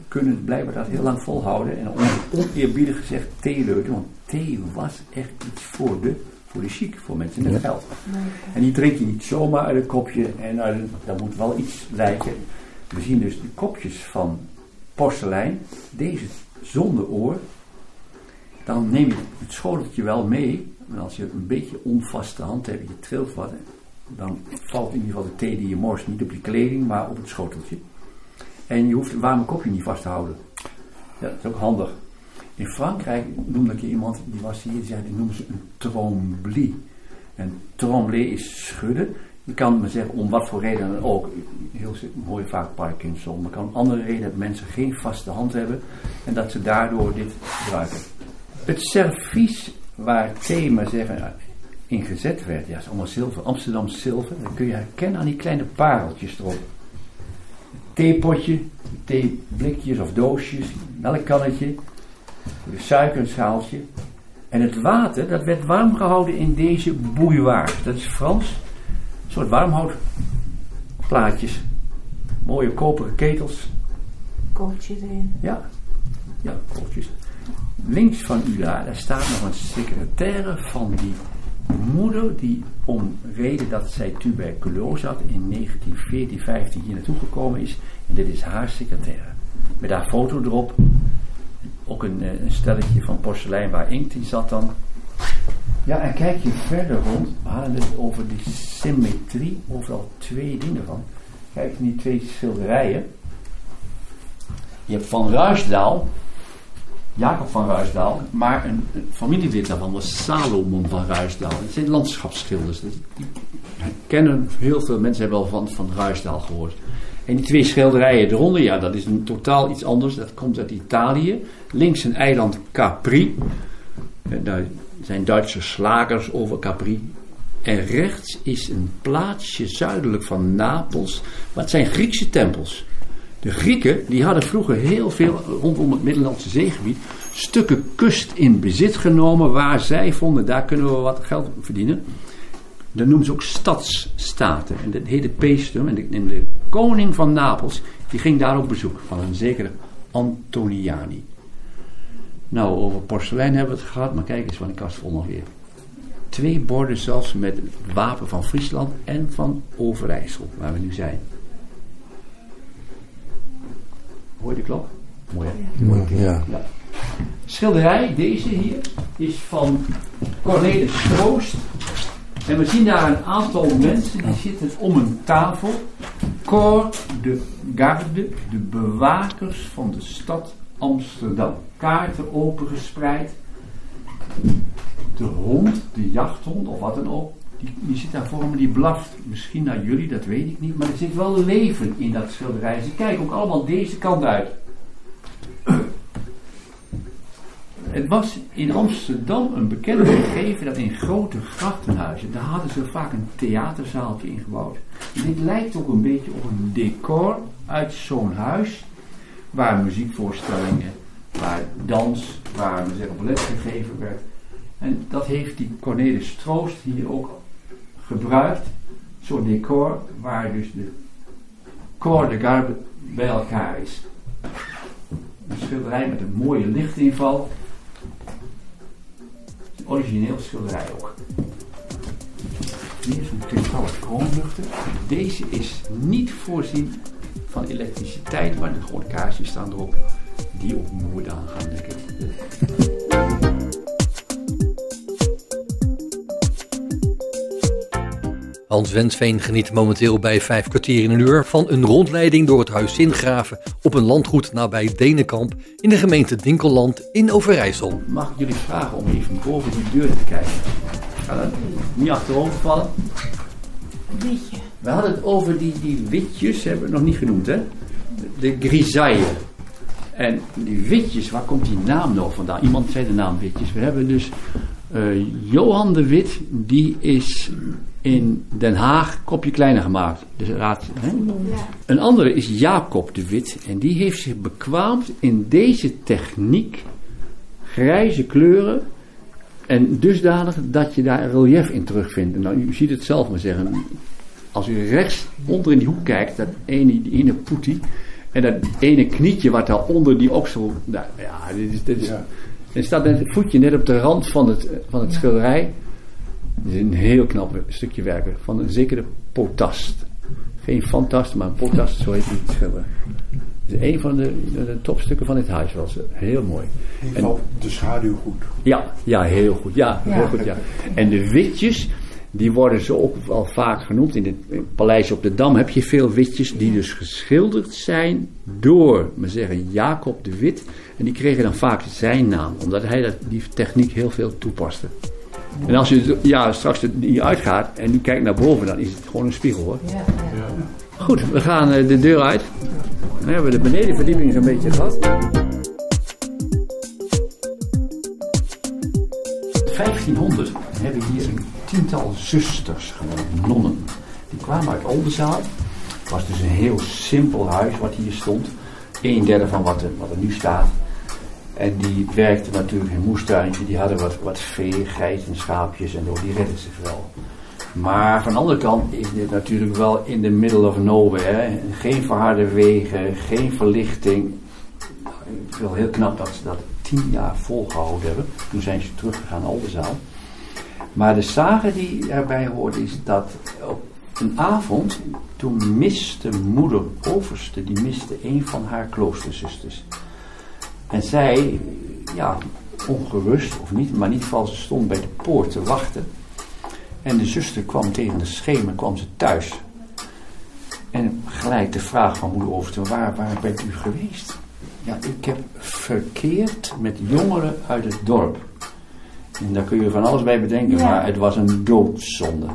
C: Kunnen blijkbaar dat heel lang volhouden. En on- oneerbiedig gezegd theeleuten. Want thee was echt iets voor de, voor de chic, voor mensen met geld. En die drink je niet zomaar uit een kopje. En uit een, daar moet wel iets lijken. We zien dus de kopjes van porselein. Deze zonder oor. Dan neem je het schoteltje wel mee. En als je een beetje onvaste hand hebt, je trilt wat. Dan valt in ieder geval de thee die je morst niet op je kleding, maar op het schoteltje. En je hoeft het warme kopje niet vast te houden. Ja, dat is ook handig. In Frankrijk noemde ik iemand, die was hier, die zei, noemen ze een tremblie. En trembler is schudden. Je kan maar zeggen, om wat voor reden dan ook. Heel je vaak Parkinson. Maar kan een andere reden dat mensen geen vaste hand hebben. En dat ze daardoor dit gebruiken. Het servies waar thee, maar zeggen, in gezet werd. Ja, is allemaal zilver. Amsterdam zilver. Dat kun je herkennen aan die kleine pareltjes erop. Theepotje, theeblikjes of doosjes, melkkannetje, een schaaltje. En het water, dat werd warm gehouden in deze bouilloire. Dat is Frans. Een soort warmhoutplaatjes. Mooie koperen ketels.
G: Kooltje erin.
C: Ja, ja, kooltjes. Links van u daar, daar staat nog een secretaire van die moeder die om reden dat zij tuberculose had in 1914, 15 hier naartoe gekomen is. En dit is haar secretaire. Met haar foto erop. Ook een, eh, een stelletje van porselein waar inkt in zat dan. Ja, en kijk je verder rond, we hadden het over die symmetrie, overal twee dingen van. Kijk naar die twee schilderijen. Je hebt Van Ruisdaal, Jacob van Ruisdaal, maar een, een familielid daarvan was Salomon van Ruisdaal. Het zijn landschapsschilders. Die kennen heel veel mensen hebben wel van, van Ruisdaal gehoord. En die twee schilderijen eronder, ja, dat is een totaal iets anders. Dat komt uit Italië. Links een eiland Capri. Eh, Daar zijn Duitse slagers over Capri. En rechts is een plaatsje zuidelijk van Napels. Maar het zijn Griekse tempels. De Grieken die hadden vroeger heel veel rondom het Middellandse zeegebied stukken kust in bezit genomen waar zij vonden daar kunnen we wat geld verdienen. Dat noemen ze ook stadsstaten. En dat heette Paestum. En de, en de koning van Napels die ging daar op bezoek van een zekere Antoniani. Nou, over porselein hebben we het gehad, maar kijk eens van de kast vol nog weer. Twee borden zelfs met het wapen van Friesland en van Overijssel, waar we nu zijn. Hoor je de klok? Mooi hè?
F: Ja.
C: Ja. Schilderij, deze hier, is van Cornelis Troost. En we zien daar een aantal mensen die zitten om een tafel. Corps de Garde, de bewakers van de stad Amsterdam. Kaarten opengespreid. De hond, de jachthond of wat dan ook, die, die zit daar voor me, die blaft misschien naar jullie, dat weet ik niet. Maar er zit wel leven in dat schilderij. Ze kijken ook allemaal deze kant uit. Het was in Amsterdam een bekende gegeven dat in grote grachtenhuizen, daar hadden ze vaak een theaterzaaltje ingebouwd. En dit lijkt ook een beetje op een decor uit zo'n huis, waar muziekvoorstellingen, waar dans, waar zeggen ballet gegeven werd. En dat heeft die Cornelis Troost hier ook gebruikt, zo'n decor waar dus de corps de garde bij elkaar is. Een schilderij met een mooie lichtinval. Een origineel schilderij ook. Hier is een tweetallig kroonluchter. Deze is niet voorzien van elektriciteit, maar de gewone kaarsjes staan erop. Die ook nooit aangaan, denk ik.
B: Hans Wensveen geniet momenteel bij vijf kwartier in een uur van een rondleiding door het huis Zingraven op een landgoed nabij Denenkamp in de gemeente Dinkelland in Overijssel.
C: Mag ik jullie vragen om even boven die deur te kijken? Ga dat niet achterover vallen.
G: Wietje.
C: We hadden het over die, die witjes, hebben we het nog niet genoemd hè? De grisaille. En die witjes, waar komt die naam nou vandaan? Iemand zei de naam witjes. We hebben dus eh, Johan de Wit, die is in Den Haag kopje kleiner gemaakt. Dus raad, hè? Een andere is Jacob de Wit. En die heeft zich bekwaamd in deze techniek. Grijze kleuren. En dusdanig dat je daar relief in terugvindt. En nou, u ziet het zelf maar zeggen. Als u rechts onder in die hoek kijkt, dat ene, die ene poetie. En dat ene knietje wat daar onder die oksel. Nou, ja, dit is, dit is, er staat net het voetje net op de rand van het, van het schilderij. Het is een heel knap stukje werken van een zekere potast. Geen fantast, maar een potast, zo heet die schilder. Het is een van de, topstukken van dit huis. Was heel mooi.
I: En valt de schaduw goed.
C: Ja, ja, heel goed. Ja,
E: Ja.
C: heel goed ja. En de witjes, die worden zo ook wel vaak genoemd. In het in het paleis op de Dam heb je veel witjes die dus geschilderd zijn door, we zeggen, Jacob de Wit. En die kregen dan vaak zijn naam, omdat hij dat, die techniek heel veel toepaste. En als je ja, straks er hier uitgaat en u kijkt naar boven, dan is het gewoon een spiegel hoor.
E: Ja,
C: Goed, we gaan eh, de deur uit. Dan hebben we de benedenverdieping zo'n beetje gehad. 1500 hebben hier een tiental zusters genoemd, nonnen. Die kwamen uit Oldenzaal. Het was dus een heel simpel huis wat hier stond. Een derde van wat er, wat er nu staat. En die werkten natuurlijk in moestuintje. Die hadden wat, wat vee, geiten, schaapjes en zo. Die redden zich wel. Maar van de andere kant is dit natuurlijk wel in the middle of nowhere. Geen verharde wegen, geen verlichting. Ik vind heel knap dat ze dat tien jaar volgehouden hebben. Toen zijn ze teruggegaan naar Oldenzaal. Maar de sage die erbij hoort is dat op een avond, toen miste moeder Overste, die miste een van haar kloosterzusters. En zij, ja, ongerust of niet, maar geval ze stond bij de poort te wachten. En de zuster kwam tegen de schemer, kwam ze thuis. En gelijk de vraag van moeder Overste, waar, waar bent u geweest? Ja, ik heb verkeerd met jongeren uit het dorp. En daar kun je van alles bij bedenken,
E: Ja.
C: maar het was een doodzonde.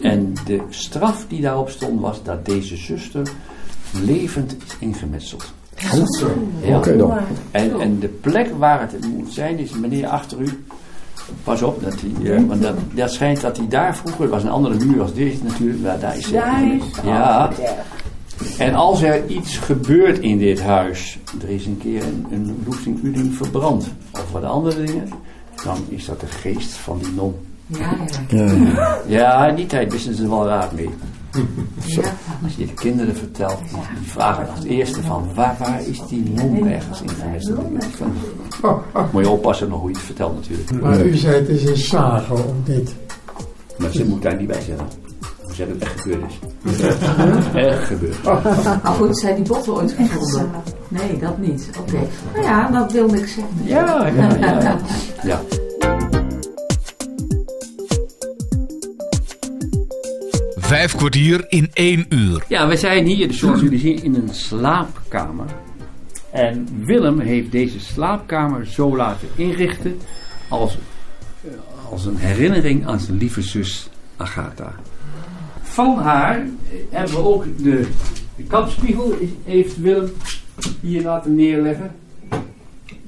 C: En de straf die daarop stond was dat deze zuster levend is ingemetseld. Ja.
F: Oké dan.
C: En, en de plek waar het moet zijn is meneer achter u. Pas op, dat hij, eh, want dat, dat schijnt dat hij daar vroeger, het was een andere muur als deze natuurlijk, maar daar is
E: Daar is-
C: Ja. En als er iets gebeurt in dit huis, er is een keer een, een Loesing Uding verbrand, of wat andere dingen, dan is dat de geest van die non.
E: ja, ja.
F: Ja.
C: Ja, in die tijd wisten ze er wel raad mee.
E: Ja.
C: Als je de kinderen vertelt, die vragen als eerste van waar, waar is die non ergens in? (laughs) Moet je oppassen nog hoe je het vertelt natuurlijk.
J: Maar u zei het is een sage om dit.
C: Maar ze moet daar niet bij zeggen. Ze zeggen dat het echt gebeurd is. echt gebeurd. (laughs)
E: Maar goed, zijn die botten ooit gevonden? Nee, dat niet. Oké. Nou ja, dat wilde ik zeggen.
C: Ja, ja, ja.
A: Vijf kwartier in één uur.
C: Ja, we zijn hier, dus zoals jullie zien, in een slaapkamer. En Willem heeft deze slaapkamer zo laten inrichten als, eh, als een herinnering aan zijn lieve zus Agatha. Van haar eh, hebben we ook de, de kapspiegel, heeft Willem hier laten neerleggen.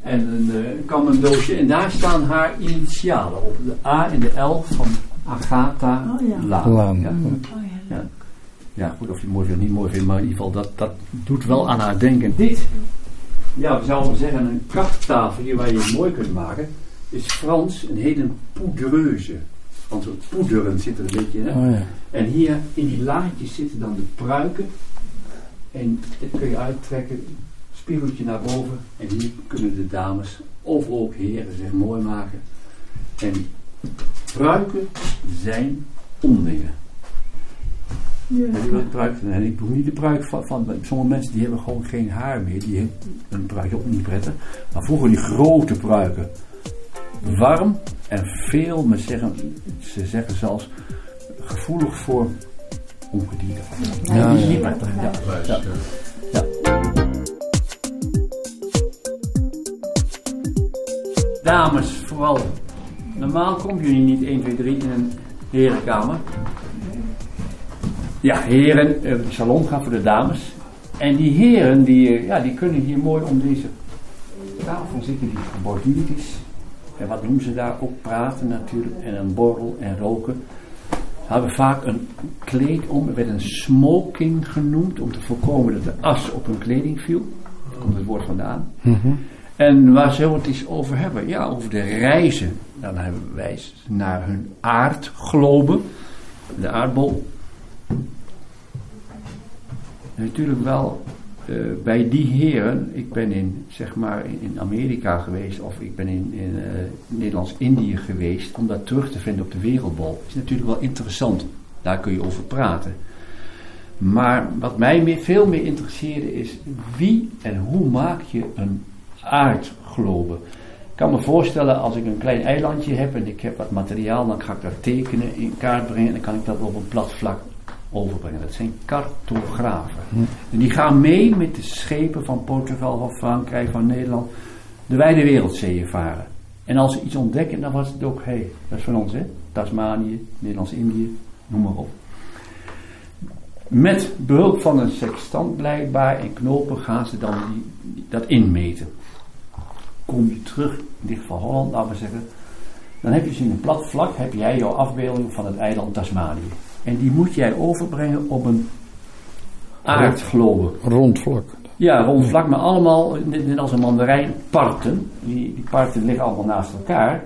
C: En een uh, kammendoosje. En daar staan haar initialen op. De A en de L van Agatha
E: Oh ja.
C: Laan.
F: Laan.
C: Ja. Ja. Ja, goed, of je het mooi vindt, niet mooi vindt, maar in ieder geval, dat, dat doet wel aan haar denken. Dit, ja, we zouden zeggen, een krachttafel hier waar je het mooi kunt maken, is Frans een hele poudreuze. Want het poederen zit er een beetje hè.
F: Oh ja.
C: En hier in die laadjes zitten dan de pruiken. En dit kun je uittrekken, spiegeltje naar boven. En hier kunnen de dames of ook heren zich mooi maken. En pruiken zijn ondingen. Een pruik? En ik doe niet de pruik van, van sommige mensen die hebben gewoon geen haar meer. Die hebben een pruik ook niet prettig. Maar vroeger die grote pruiken. Warm en veel, maar zeggen, ze zeggen zelfs gevoelig voor ongedierte.
F: Ja, ja.
C: niet prettig. Ja, ja, ja. Dames, vooral. Normaal kom je niet 1, 2, 3 in een herenkamer. Ja, heren, eh, de salon gaan voor de dames. En die heren, die, eh, ja, die kunnen hier mooi om deze tafel zitten, die geborduurd is. En wat doen ze daar? Ook praten natuurlijk. En een borrel en roken. hadden vaak een kleed om, het werd een smoking genoemd, om te voorkomen dat de as op hun kleding viel. Daar komt het woord vandaan. En waar zullen we het eens over hebben? Ja, over de reizen. Dan hebben wij naar hun aardglobe, de aardbol. Natuurlijk wel eh, bij die heren, ik ben in, zeg maar, in, Amerika geweest of ik ben in, in eh, Nederlands-Indië geweest, om dat terug te vinden op de wereldbol, is natuurlijk wel interessant. Daar kun je over praten. Maar wat mij veel meer interesseerde is wie en hoe maak je een aardglobe. Ik kan me voorstellen als ik een klein eilandje heb en ik heb wat materiaal, dan ga ik dat tekenen, in kaart brengen en dan kan ik dat op een plat vlak overbrengen. Dat zijn cartografen. En die gaan mee met de schepen van Portugal, van Frankrijk, van Nederland, de wijde wereldzeeën varen. En als ze iets ontdekken, dan was het ook, hé, hey, dat is van ons hè, Tasmanië, Nederlands-Indië, noem maar op. Met behulp van een sextant blijkbaar en knopen gaan ze dan die, dat inmeten. Kom je terug, in dit geval Holland, laten we zeggen, dan heb je dus in een plat vlak, heb jij jouw afbeelding van het eiland Tasmanië. En die moet jij overbrengen op een aardglobe.
F: Rond vlak.
C: Ja, rond vlak, maar allemaal, net als een mandarijn, parten. Die, die parten liggen allemaal naast elkaar.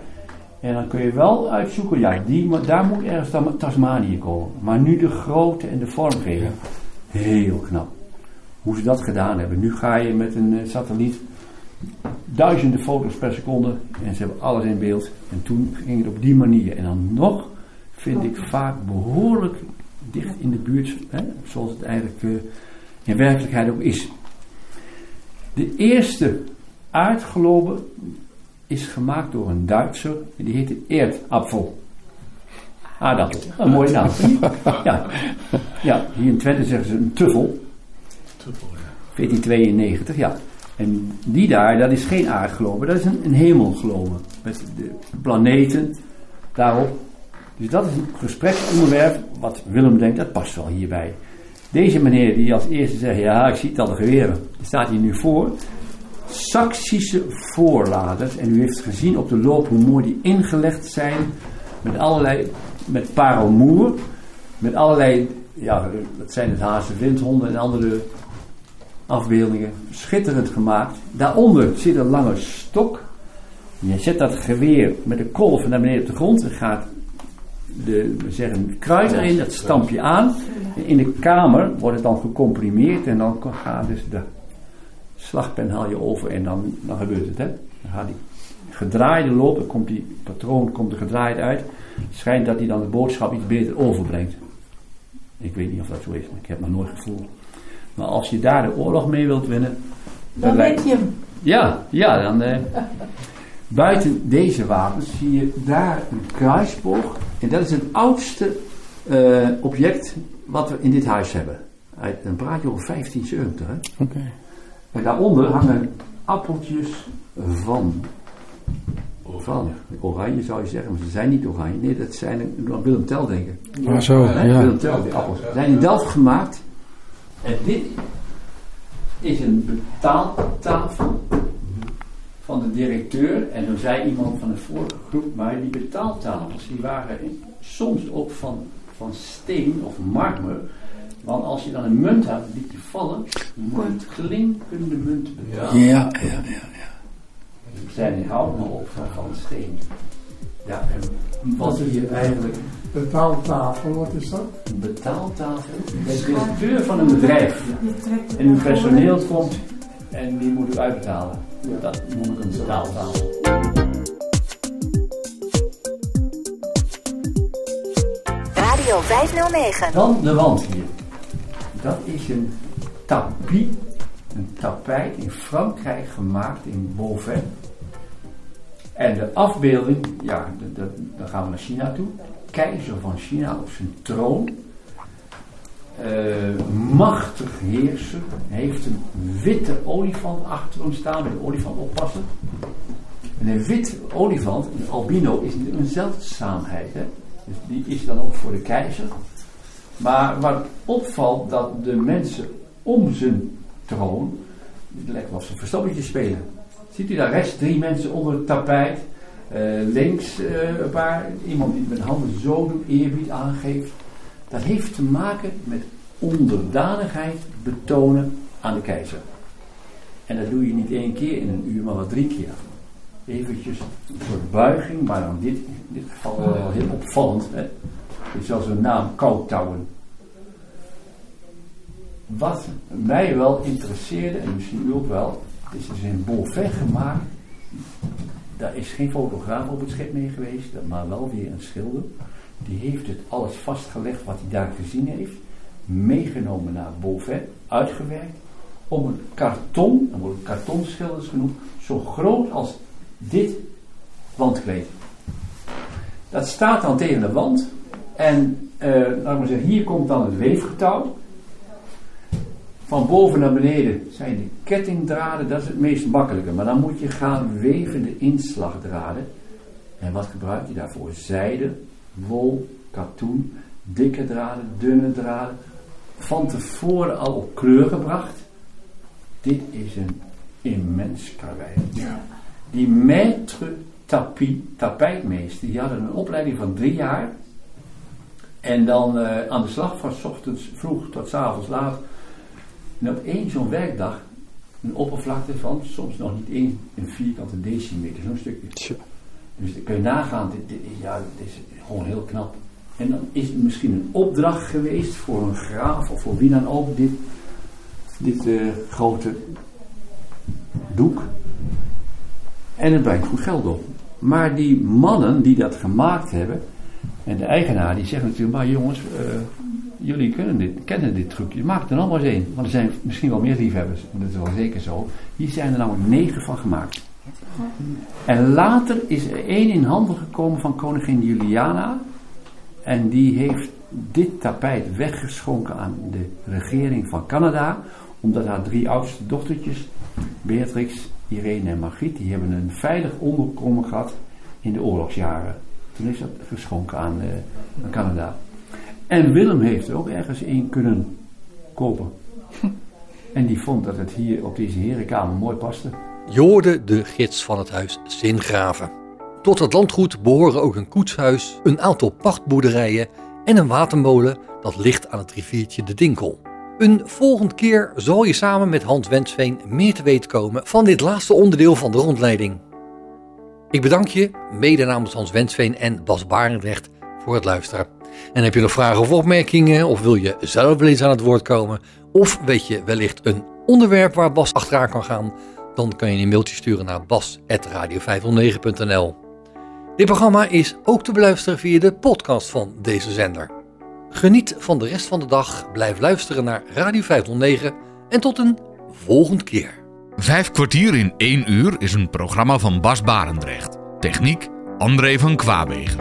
C: En dan kun je wel uitzoeken, ja, die, maar daar moet ergens dan Tasmanië komen. Maar nu de grootte en de vormgeving. Heel knap. Hoe ze dat gedaan hebben. Nu ga je met een eh, satelliet duizenden foto's per seconde en ze hebben alles in beeld. En toen ging het op die manier. En dan nog vind ik vaak behoorlijk dicht in de buurt, hè, zoals het eigenlijk uh, in werkelijkheid ook is. De eerste aardglobe is gemaakt door een Duitser, en die heette Erdapfel. Aardappel, een mooie naam. (laughs) Ja. ja, hier in Twente zeggen ze een tuffel. 1492, ja. En die daar, dat is geen aardglobe, dat is een, een hemelglobe. Met de planeten daarop. Dus dat is een gespreksonderwerp wat Willem denkt, dat past wel hierbij. Deze meneer die als eerste zegt, ja ik zie het al de geweren, staat hier nu voor. Saksische voorladers, en u heeft gezien op de loop hoe mooi die ingelegd zijn, met allerlei, met parelmoer, met allerlei, ja dat zijn het Haagse windhonden en andere afbeeldingen, schitterend gemaakt. Daaronder zit een lange stok. Je zet dat geweer met de kolf naar beneden op de grond en gaat de, we zeggen, kruid erin, dat stamp je aan. In de kamer wordt het dan gecomprimeerd en dan gaat dus de slagpen haal je over en dan, dan gebeurt het. Hè? Dan gaat die gedraaide loop, dan komt die patroon komt er gedraaid uit. Het schijnt dat hij dan de boodschap iets beter overbrengt. Ik weet niet of dat zo is, maar ik heb nog nooit gevoeld. Maar als je daar de oorlog mee wilt winnen.
G: Dan weet je hem.
C: Ja, ja, dan. Eh, buiten deze wapens zie je daar een kruisboog. En dat is het oudste uh, object wat we in dit huis hebben. Dan praat je over 1570. Hè?
F: Oké.
C: En daaronder hangen appeltjes van. Van oranje zou je zeggen, maar ze zijn niet oranje. Nee, dat zijn aan Willem Tel denken.
F: Ah, zo, ja.
C: Willem Tel, die appels. Ze zijn in Delft gemaakt. En dit is een betaaltafel van de directeur. En toen zei iemand van de vorige groep, maar die betaaltafels die waren soms ook van, van steen of marmer. Want als je dan een munt had, liet die vallen, je moet klinkende munt betalen.
F: Ja, ja, ja. ja.
C: Die zijn maar ook van, van steen. Ja, en wat hier eigenlijk
J: Betaaltafel, wat is dat?
C: een betaaltafel. Het is de deur van een bedrijf. En uw personeel komt en die moet u uitbetalen. Dat noem ik een betaaltafel.
D: Radio 509.
C: Dan de wand hier. Dat is een tapis, een tapijt in Frankrijk gemaakt in Beauvais. En de afbeelding, ja, dan gaan we naar China toe. Keizer van China op zijn troon. Eh, machtig heerser. Heeft een witte olifant achter hem staan, met een olifant oppassen. En een wit olifant, een albino, is een zeldzaamheid. Hè? Dus die is dan ook voor de keizer. Maar wat opvalt dat de mensen om zijn troon, het lijkt of ze verstoppertje spelen. Ziet u daar rechts drie mensen onder het tapijt? Eh, links eh, een paar, iemand die met handen zo doet, eerbied aangeeft. Dat heeft te maken met onderdanigheid betonen aan de keizer. En dat doe je niet één keer in een uur, maar wel drie keer. Eventjes een soort buiging, maar dan dit, in dit geval wel heel opvallend. Hè? Is wel zo'n naam, Koutouwen. Wat mij wel interesseerde, en misschien u ook wel, is in Beauvais gemaakt. Daar is geen fotograaf op het schip mee geweest, maar wel weer een schilder. Die heeft het alles vastgelegd wat hij daar gezien heeft, meegenomen naar Beauvais, uitgewerkt, om een karton, dan wordt het kartonschilders genoemd, zo groot als dit wandkleed. Dat staat dan tegen de wand en uh, laten we zeggen, hier komt dan het weefgetouw. Van boven naar beneden zijn de kettingdraden, dat is het meest makkelijke. Maar dan moet je gaan weven de inslagdraden. En wat gebruik je daarvoor? Zijde, wol, katoen, dikke draden, dunne draden. Van tevoren al op kleur gebracht. Dit is een immens karwei. Ja. Die maître tapis, tapijtmeester, die hadden een opleiding van drie jaar. En dan uh, aan de slag van s ochtends vroeg tot s avonds laat. En op één zo'n werkdag een oppervlakte van soms nog niet één een vierkante decimeter, zo'n stukje. Tja. Dus dan kun je nagaan, dit, dit, ja, dit is gewoon heel knap. En dan is het misschien een opdracht geweest voor een graaf of voor wie dan ook, dit, dit uh, grote doek. En het brengt goed geld op. Maar die mannen die dat gemaakt hebben, en de eigenaar die zegt natuurlijk, maar jongens, uh, jullie dit, kennen dit trucje, maak er allemaal eens één. Want er zijn misschien wel meer liefhebbers, dat is wel zeker zo. Hier zijn er namelijk negen van gemaakt. En later is er één in handen gekomen van koningin Juliana. En die heeft dit tapijt weggeschonken aan de regering van Canada. Omdat haar drie oudste dochtertjes, Beatrix, Irene en Margriet, die hebben een veilig onderkomen gehad in de oorlogsjaren. Toen is dat geschonken aan, uh, aan Canada. En Willem heeft er ook ergens één kunnen kopen. (laughs) En die vond dat het hier op deze herenkamer mooi paste.
B: Joorde de gids van het huis Zingraven. Tot het landgoed behoren ook een koetshuis, een aantal pachtboerderijen en een watermolen dat ligt aan het riviertje de Dinkel. Een volgende keer zal je samen met Hans Wensveen meer te weten komen van dit laatste onderdeel van de rondleiding. Ik bedank je, mede namens Hans Wensveen en Bas Barendrecht, voor het luisteren. En heb je nog vragen of opmerkingen, of wil je zelf wel eens aan het woord komen, of weet je wellicht een onderwerp waar Bas achteraan kan gaan, dan kan je een mailtje sturen naar bas.radio509.nl. Dit programma is ook te beluisteren via de podcast van deze zender. Geniet van de rest van de dag, blijf luisteren naar Radio 509 en tot een volgende keer.
A: Vijf kwartier in één uur is een programma van Bas Barendrecht. Techniek André van Kwaabegen.